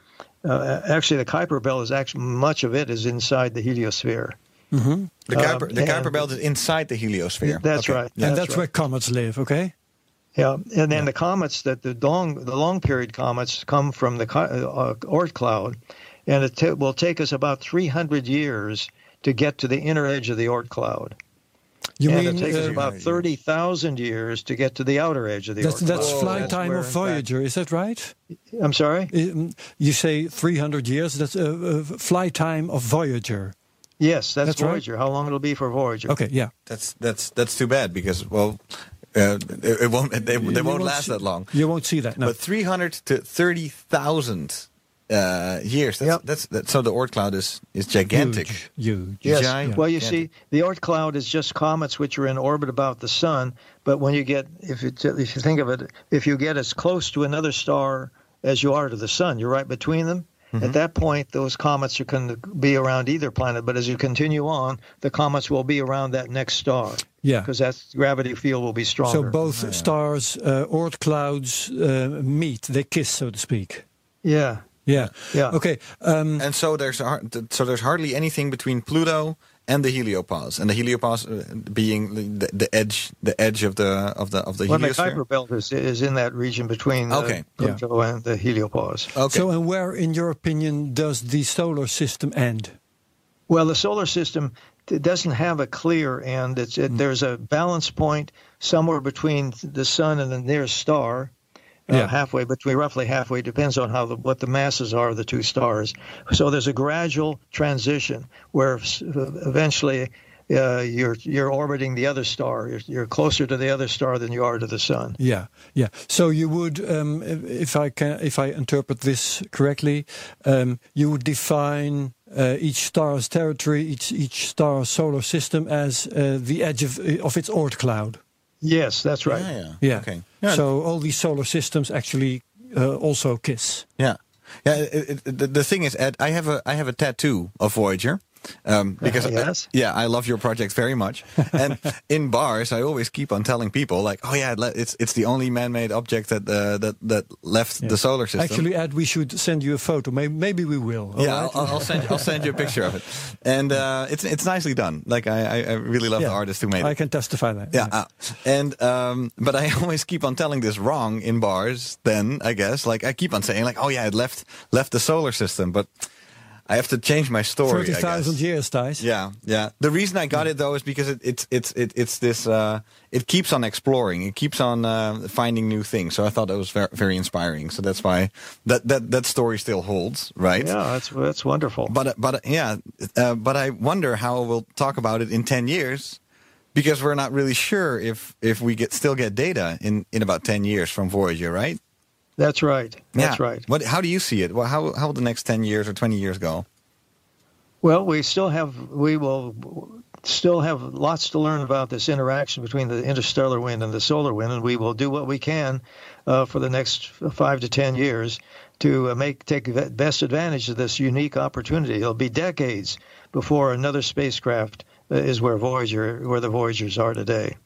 uh, actually the Kuiper belt is actually much of it is inside the heliosphere. the um, Kuiper, the Kuiper belt is inside the heliosphere. That's Okay. right. Yeah. and That's that's where comets live. Okay. Yeah, and then the comets that the long the long period comets come from the co- uh, Oort cloud, and it ta will take us about 300 years to get to the inner edge of the Oort cloud. You and mean it takes us uh, about 30,000 years to get to the outer edge of the that's Oort that's cloud. flight That's time of in fact- Voyager? Is that right? I'm sorry. Um, You say 300 years. That's a uh, uh, flight time of Voyager. Yes, that's, That's right. Voyager. How long it'll be for Voyager? Okay, yeah. That's that's that's too bad because well, uh, it, it won't they, they won't won't last see- that long. You won't see that. No. But 300 to 30,000 uh, years. That's, Yep. that's that. So the Oort cloud is is gigantic. Huge. huge. Yes. Giant. Well, you Yeah. see, the Oort cloud is just comets which are in orbit about the sun. But when you get, if you if you think of it, if you get as close to another star as you are to the sun, you're right between them. Mm-hmm. At that point, those comets are going to be around either planet. But as you continue on, the comets will be around that next star Yeah. because that gravity field will be stronger. So both stars, uh, Oort clouds uh, meet. They kiss, so to speak. yeah, Yeah. Yeah. Okay. Um, And so there's so there's hardly anything between Pluto and the heliopause, and the heliopause uh, being the, the edge the edge of the of the of the well, the. Kuiper belt is, is in that region between uh, Okay. Pluto and the heliopause. Okay. So, and where, in your opinion, does the solar system end? Well, the solar system it doesn't have a clear end. It's it, there's a balance point somewhere between the sun and the nearest star. Uh, Yeah. halfway between roughly halfway depends on how the, what the masses are of the two stars so there's a gradual transition where eventually uh, you're you're orbiting the other star you're, you're closer to the other star than you are to the sun Yeah, yeah. So you would, um, if I can, if I interpret this correctly, um, you would define uh, each star's territory, each each star's solar system as uh, the edge of of its Oort cloud. Yes that's right Yeah, yeah. Yeah. Okay. Yeah. So all these solar systems actually uh, also kiss. Yeah, yeah. It, it, the, the thing is, Ed, I have a I have a tattoo of Voyager. Um, because Yes? yeah, I love your project very much. and in bars, I always keep on telling people like, "Oh yeah, it's it's the only man-made object that uh, that that left Yeah. the solar system." Actually, Ed, we should send you a photo. Maybe, maybe we will. all yeah, right? I'll, I'll send you, I'll send you a picture of it, and uh, it's it's nicely done. Like I I, I really love Yeah. the artist who made I it. can testify that. Yeah, uh, and um, but I always keep on telling this wrong in bars. Then I guess like I keep on saying like, oh yeah, it left left the solar system, but I have to change my story. I Thirty guess. thousand years, Thijs. Yeah, yeah. The reason I got it though is because it, it's it's it, it's this uh, it keeps on exploring. It keeps on uh, finding new things. So I thought that was very very inspiring. So that's why that that that story still holds, right? yeah that's that's wonderful But uh, but uh, yeah, uh, but I wonder how we'll talk about it in ten years, because we're not really sure if if we get still get data in in about ten years from Voyager, right? That's right that's yeah. right What? How do you see it? Well, how how will the next ten years or twenty years go? Well, we still have we will still have lots to learn about this interaction between the interstellar wind and the solar wind, and we will do what we can uh, for the next five to ten years to uh, make take best advantage of this unique opportunity. It'll be decades before another spacecraft uh, is where Voyager where the Voyagers are today.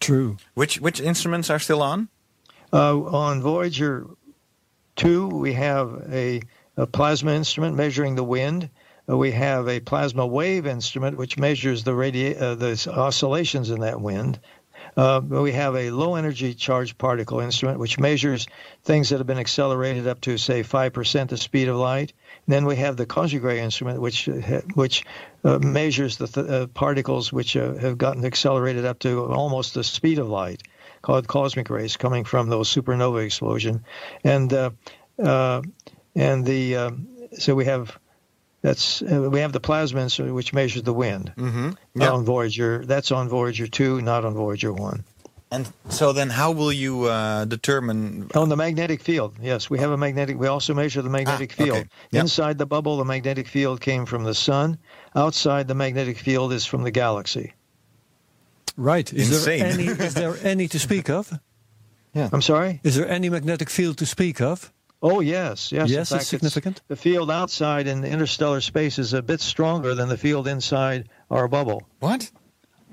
True. Which which instruments are still on? Uh, on Voyager two, we have a, a plasma instrument measuring the wind. Uh, we have a plasma wave instrument which measures the radi- uh, the oscillations in that wind. Uh, we have a low energy charged particle instrument which measures things that have been accelerated up to say 5% the speed of light. And then we have the cosmic ray instrument which uh, which uh, measures the th- uh, particles which uh, have gotten accelerated up to almost the speed of light called cosmic rays coming from those supernova explosion. And uh, and the so we have that's uh, we have the plasma instrument which measures the wind Mm-hmm. Yeah. on Voyager. That's on Voyager two, not on Voyager one. And so then, how will you uh, determine? On the magnetic field, yes, we have a magnetic. We also measure the magnetic Ah, field. okay. Yep. Inside the bubble, the magnetic field came from the sun. Outside, the magnetic field is from the galaxy. Right. Is Insane. there any? Is there any to speak of? Yeah. I'm sorry. Is there any magnetic field to speak of? Oh yes, yes. Yes, fact, it's significant. the field outside in the interstellar space is a bit stronger than the field inside our bubble. What?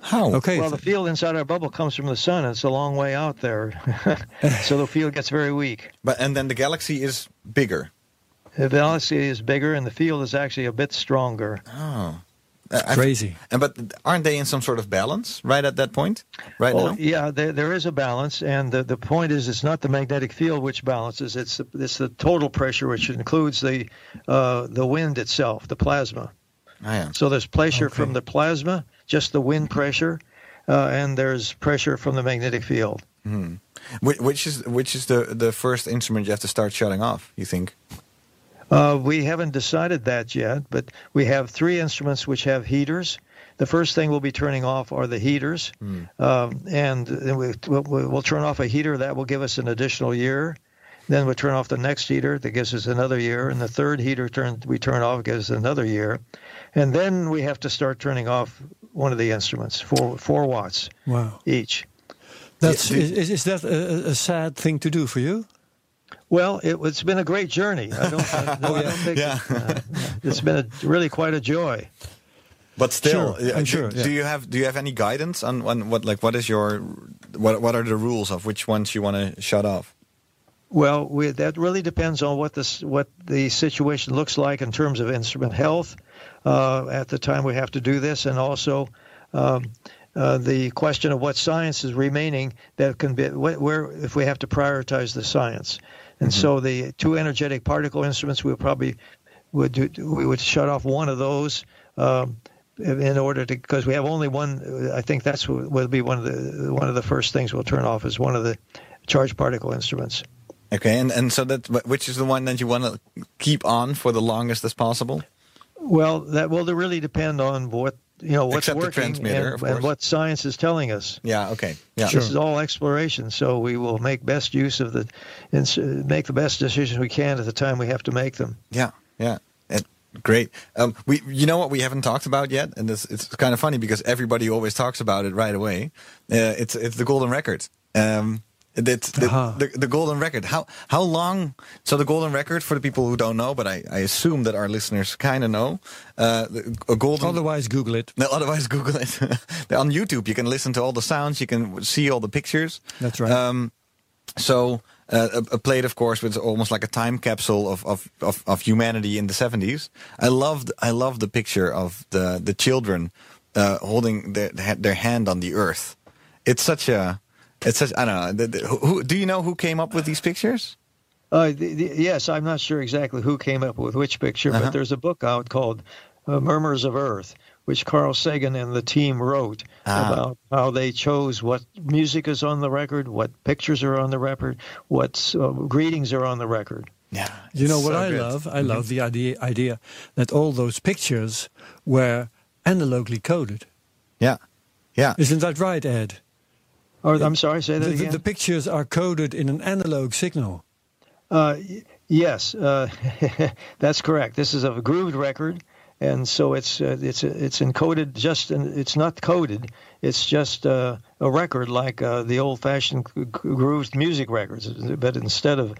How? Okay. Well, the field inside our bubble comes from the sun. It's a long way out there, so the field gets very weak. But and then the galaxy is bigger. The galaxy is bigger, and the field is actually a bit stronger. Oh, I've- Crazy. And but aren't they in some sort of balance right at that point? Right Oh, now. yeah, there, there is a balance, and the, the point is, it's not the magnetic field which balances; it's the, it's the total pressure, which includes the uh, the wind itself, the plasma. Ah, yeah. So there's pressure Okay. from the plasma, just the wind pressure, uh, and there's pressure from the magnetic field. Which, which is which is the the first instrument you have to start shutting off? You think? Uh, we haven't decided that yet, but we have three instruments which have heaters. The first thing we'll be turning off are the heaters, um, and we, we'll, we'll turn off a heater that will give us an additional year. Then we turn off the next heater that gives us another year, and the third heater turn we turn off gives us another year, and then we have to start turning off one of the instruments, four four watts Wow. each. That's do- is, is that a, a sad thing to do for you? Well, it, it's been a great journey. I don't, I, no, I don't think Yeah. uh, it's been a, really quite a joy. But still, Sure, uh, I'm do, sure, do you have do you have any guidance on, on what like what is your what what are the rules of which ones you want to shut off? Well, we, that really depends on what this what the situation looks like in terms of instrument health uh, at the time we have to do this, and also um, uh, the question of what science is remaining that can be where if we have to prioritize the science. And so the two energetic particle instruments we would probably would do, we would shut off one of those. Um, in order to, because we have only one, I think that's will be one of the one of the first things we'll turn off is one of the charged particle instruments. Okay, and and so that which is the one that you want to keep on for the longest as possible? Well, that will really depend on what you know what's Except the working transmitter, and, of and what science is telling us. Yeah. Okay. Yeah. This is all exploration, so we will make best use of the, and make the best decisions we can at the time we have to make them. Yeah, yeah. And great. Um, we, you know what we haven't talked about yet, and this, it's kind of funny because everybody always talks about it right away. Uh, it's it's the golden record. Um, it's the, Aha. the, the golden record. How how long? So the golden record for the people who don't know, but I, I assume that our listeners kind of know. Uh, a golden. Otherwise, Google it. No, otherwise, Google it. On YouTube, you can listen to all the sounds. You can see all the pictures. That's right. Um, so uh, a, a plate, of course, with almost like a time capsule of, of, of, of humanity in the seventies. I loved I love the picture of the the children uh, holding their their hand on the earth. It's such a it's such I don't know. The- the- who, do you know who came up with these pictures? Uh, the, the, yes, I'm not sure exactly who came up with which picture, Uh-huh. but there's a book out called uh, Murmurs of Earth, which Carl Sagan and the team wrote Ah. about how they chose what music is on the record, what pictures are on the record, what uh, greetings are on the record. Yeah, You know what so I good. love? I love the idea idea that all those pictures were analogically coded. Yeah, yeah. Isn't that right, Ed? Or I'm sorry, say that The, again. the pictures are coded in an analog signal. Uh, yes, uh, that's correct. This is a grooved record, and so it's uh, it's it's encoded. Just in, it's not coded. It's just uh, a record like uh, the old-fashioned grooved music records. But instead of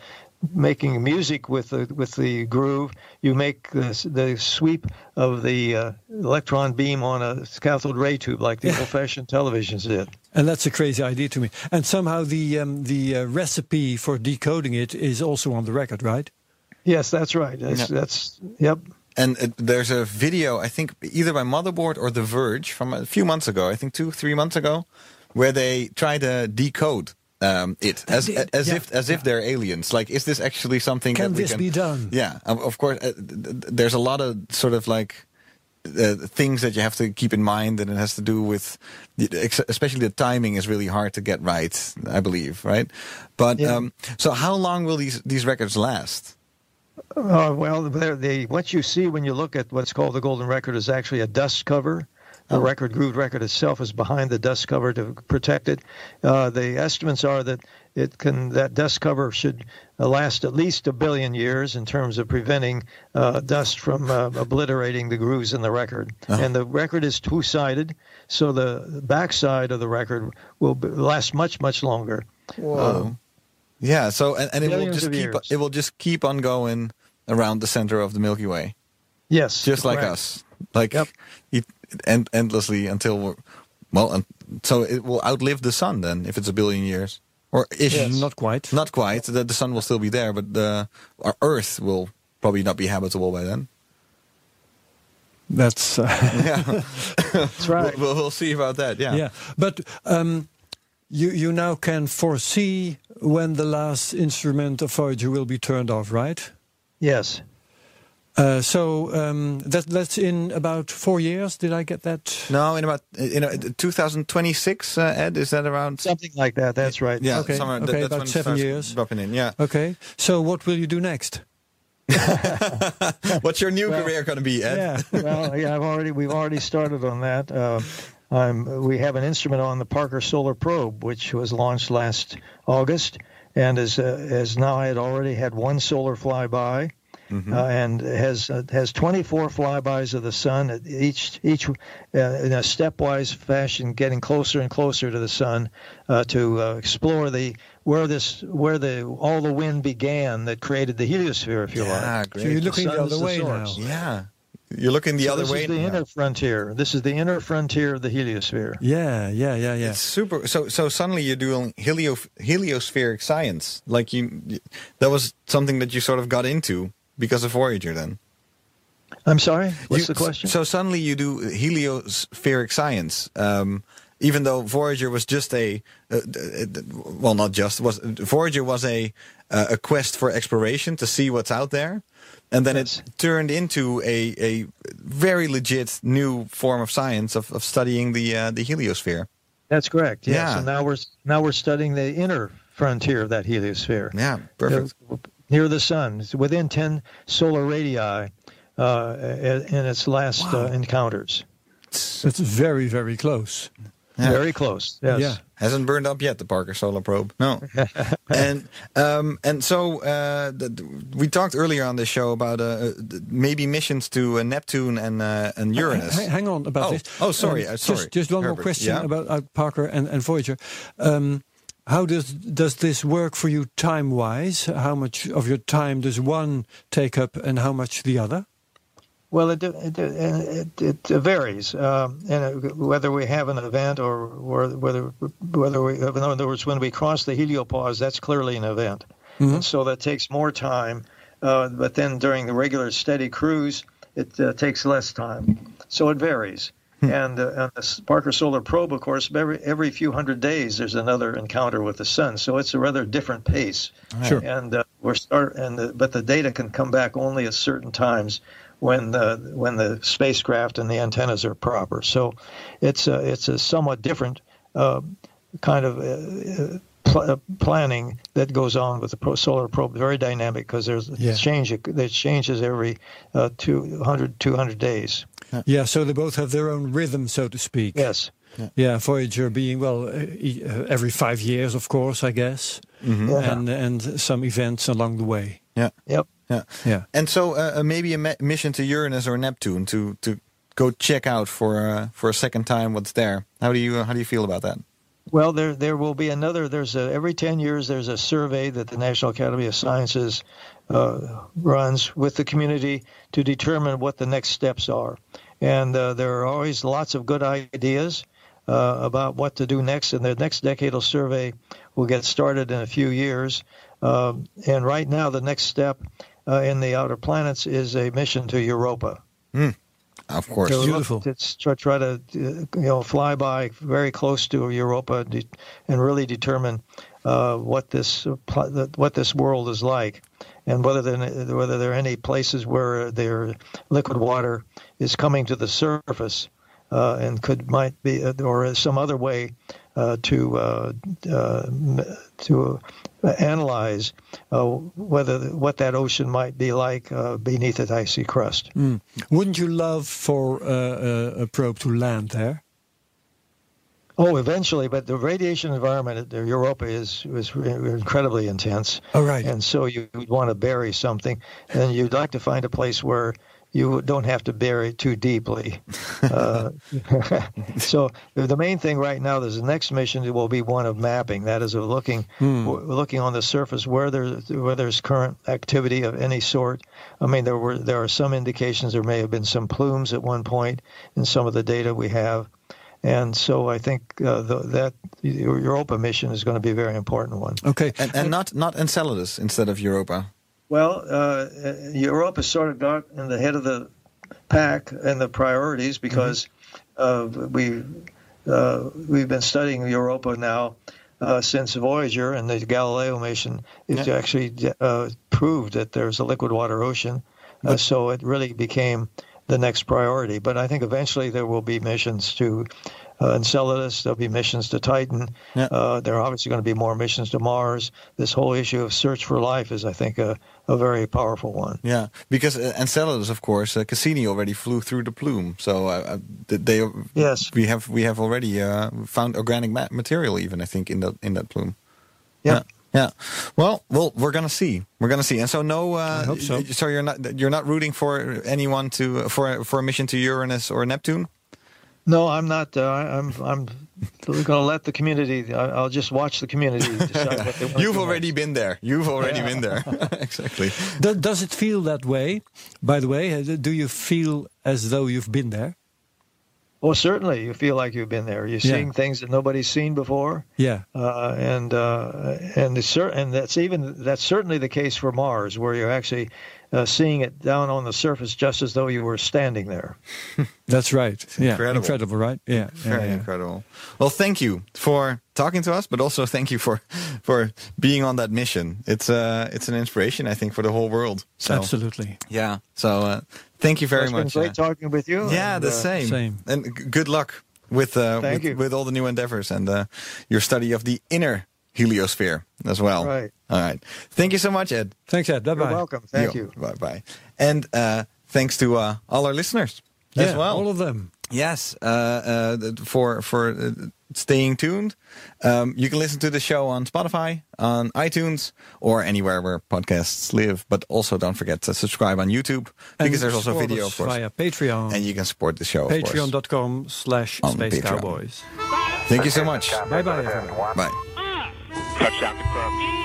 making music with the with the groove, you make the, the sweep of the uh, electron beam on a cathode ray tube like the old-fashioned televisions did. And that's a crazy idea to me. And somehow the um, the uh, recipe for decoding it is also on the record, right? Yes, that's right. That's, Yeah. that's yep. And it, there's a video, I think, either by Motherboard or The Verge from a few months ago, I think two, three months ago, where they try to decode um, it as did, as yeah, if as if they're aliens. Like, is this actually something? Can that we this can, be done? Yeah, of, of course. Uh, th- th- there's a lot of sort of like. Uh, things that you have to keep in mind, and it has to do with, especially the timing is really hard to get right. I believe, right? But Yeah. um, so, how long will these these records last? Uh, well, they what you see when you look at what's called the golden record is actually a dust cover. The record grooved record itself is behind the dust cover to protect it. Uh, the estimates are that it can that dust cover should uh, last at least a billion years in terms of preventing uh, dust from uh, obliterating the grooves in the record. And the record is two sided, so the backside of the record will be, last much much longer. Whoa. Yeah. So and, and it will just keep years. it will just keep on going around the center of the Milky Way, Yes, just like correct. us, like Yep. it, end, endlessly until we're well. And so it will outlive the sun then, if it's a billion years, or ish. Yes. Not quite. Not quite. The, the sun will still be there, but the our Earth will probably not be habitable by then. That's uh, Yeah, That's right. we'll, we'll see about that. Yeah. yeah. But um, you you now can foresee when the last instrument of Voyager will be turned off, right? Yes. Uh, so um, that that's in about four years. Did I get that? No, in about in uh, 2026, uh, Ed, is that around? Something like that. That's right. Yeah, Okay, somewhere, okay, that's about when seven starts years. dropping in. Yeah. Okay. So what will you do next? What's your new career going to be, Ed? Yeah. well, yeah, I've already we've already started on that. Uh, I'm, we have an instrument on the Parker Solar Probe, which was launched last August, and as uh, has now I had already had one solar flyby. Uh, and has uh, has 24 flybys of the sun, at each each uh, in a stepwise fashion, getting closer and closer to the sun uh, to uh, explore the where this where the all the wind began that created the heliosphere, if you Yeah, like. great. So you're looking the sun is other the way now. Yeah. You're looking the So other this way. This is the now. inner frontier. This is the inner frontier of the heliosphere. Yeah, yeah, yeah, yeah. It's super. So so suddenly you're doing helio, heliospheric science. Like you, you- that was something that you sort of got into because of Voyager. Then I'm sorry. What's You- the question? So suddenly you do heliospheric science. Um, even though Voyager was just a, uh, uh, well, not just was Voyager was a uh, a quest for exploration to see what's out there, and then Yes. it turned into a a very legit new form of science of, of studying the uh, the heliosphere. That's correct. Yes. Yeah. So now we're now we're studying the inner frontier of that heliosphere. Yeah, perfect. Uh, near the sun, it's within 10 solar radii uh, in its last uh, encounters. It's very, very close. Yeah. Very close. Yes. Yeah. Hasn't burned up yet, the Parker Solar Probe. No. and um, and so uh, the, we talked earlier on the show about uh, maybe missions to uh, Neptune and uh, and Uranus. Hang, hang on about Oh, this. oh, sorry, uh, sorry, Just, just one more question yeah? about uh, Parker and, and Voyager. Um, how does does this work for you time wise? How much of your time does one take up, and how much the other? Well, it it it, it varies, um, and it, whether we have an event or, or whether whether we, in other words, when we cross the heliopause, that's clearly an event, and so that takes more time. Uh, but then during the regular steady cruise, it uh, takes less time. So it varies. And, uh, and the Parker Solar Probe, of course, every every few hundred days there's another encounter with the sun. So it's a rather different pace. Sure. And uh, we're start and the, but the data can come back only at certain times when the when the spacecraft and the antennas are proper. So it's a, it's a somewhat different uh, kind of uh, pl- uh, planning that goes on with the pro- solar probe. Very dynamic because there's Yeah. change that changes every uh, 200 200 days. Yeah, so they both have their own rhythm, so to speak. Yes. Yeah, Voyager being well uh, e- uh, every five years, of course, I guess, Yeah. and and some events along the way. Yeah, Yep. yeah, Yeah. And so uh, uh, maybe a me- mission to Uranus or Neptune to to go check out for uh, for a second time what's there. How do you uh, how do you feel about that? Well, there there will be another. There's a every ten years there's a survey that the National Academy of Sciences runs with the community to determine what the next steps are, and uh, there are always lots of good ideas uh, about what to do next. And the next decadal survey will get started in a few years. Um, and right now, the next step uh, in the outer planets is a mission to Europa. Of course. to Beautiful. Look, to try, try to uh, you know fly by very close to Europa de- and really determine uh, what this uh, pl- that- what this world is like, and whether there whether there are any places where their liquid water is coming to the surface uh, and could might be uh, or some other way uh, to uh, uh, to analyze uh, whether what that ocean might be like beneath its icy crust. Wouldn't you love for a probe to land there? Oh, eventually, but the radiation environment at Europa is is incredibly intense, Oh, right. and so you would want to bury something, and you'd like to find a place where you don't have to bury it too deeply. Uh, so the main thing right now is the next mission will be one of mapping. That is, of looking w- looking on the surface where there where there's current activity of any sort. I mean, there were there are some indications there may have been some plumes at one point in some of the data we have. And so I think uh, the, that Europa mission is going to be a very important one. Okay. And, and not not Enceladus instead of Europa. Well, uh, Europa sort of got in the head of the pack and the priorities because uh, we uh, we've been studying Europa now uh, since Voyager and the Galileo mission. It actually uh, proved that there's a liquid water ocean, uh, so it really became the next priority. But I think eventually there will be missions to uh, Enceladus. There'll be missions to Titan. Yeah. Uh, there are obviously going to be more missions to Mars. This whole issue of search for life is, I think, a, a very powerful one. Yeah, because uh, Enceladus, of course, uh, Cassini already flew through the plume. So uh, they Yes. we have we have already uh, found organic material, even I think in that in that plume. Yeah. Yeah. Yeah. Well, well, we're gonna see. We're gonna see. And so, no. Uh, I hope so. So you're not you're not rooting for anyone to for for a mission to Uranus or Neptune. No, I'm not. Uh, I- I'm. I'm going to let the community. I- I'll just watch the community decide what they want. You've do already next. been there. You've already been there. exactly. Do- does it feel that way? By the way, uh, do you feel as though you've been there? Well, certainly, you feel like you've been there. You're Yeah. seeing things that nobody's seen before, Yeah. uh, and uh, and it's cer- and that's even that's certainly the case for Mars, where you're actually uh, seeing it down on the surface, just as though you were standing there. That's right. yeah. incredible. Incredible, right? Yeah. yeah, Very yeah. incredible. Well, thank you for talking to us, but also thank you for for being on that mission. It's uh it's an inspiration, I think, for the whole world. So Absolutely. yeah. So uh, thank you very it's been much. great uh, talking with you. yeah, and, the uh, same. same. And g- good luck with uh Thank with, you. with all the new endeavors and uh, your study of the inner heliosphere as well. Right. All right. Thank you so much, Ed. Thanks, Ed. Bye You're bye. welcome. Thank you. Bye bye. And uh, thanks to uh, all our listeners Yeah, as well. all of them. Yes, uh, uh, for for uh, staying tuned. Um, you can listen to the show on Spotify, on iTunes, or anywhere where podcasts live. But also, don't forget to subscribe on YouTube because And there's also support video, of course, Via Patreon. and you can support the show. Of. Patreon.com slash Space Cowboys. Thank you so much. Bye bye. Bye. Touchdown confirmed.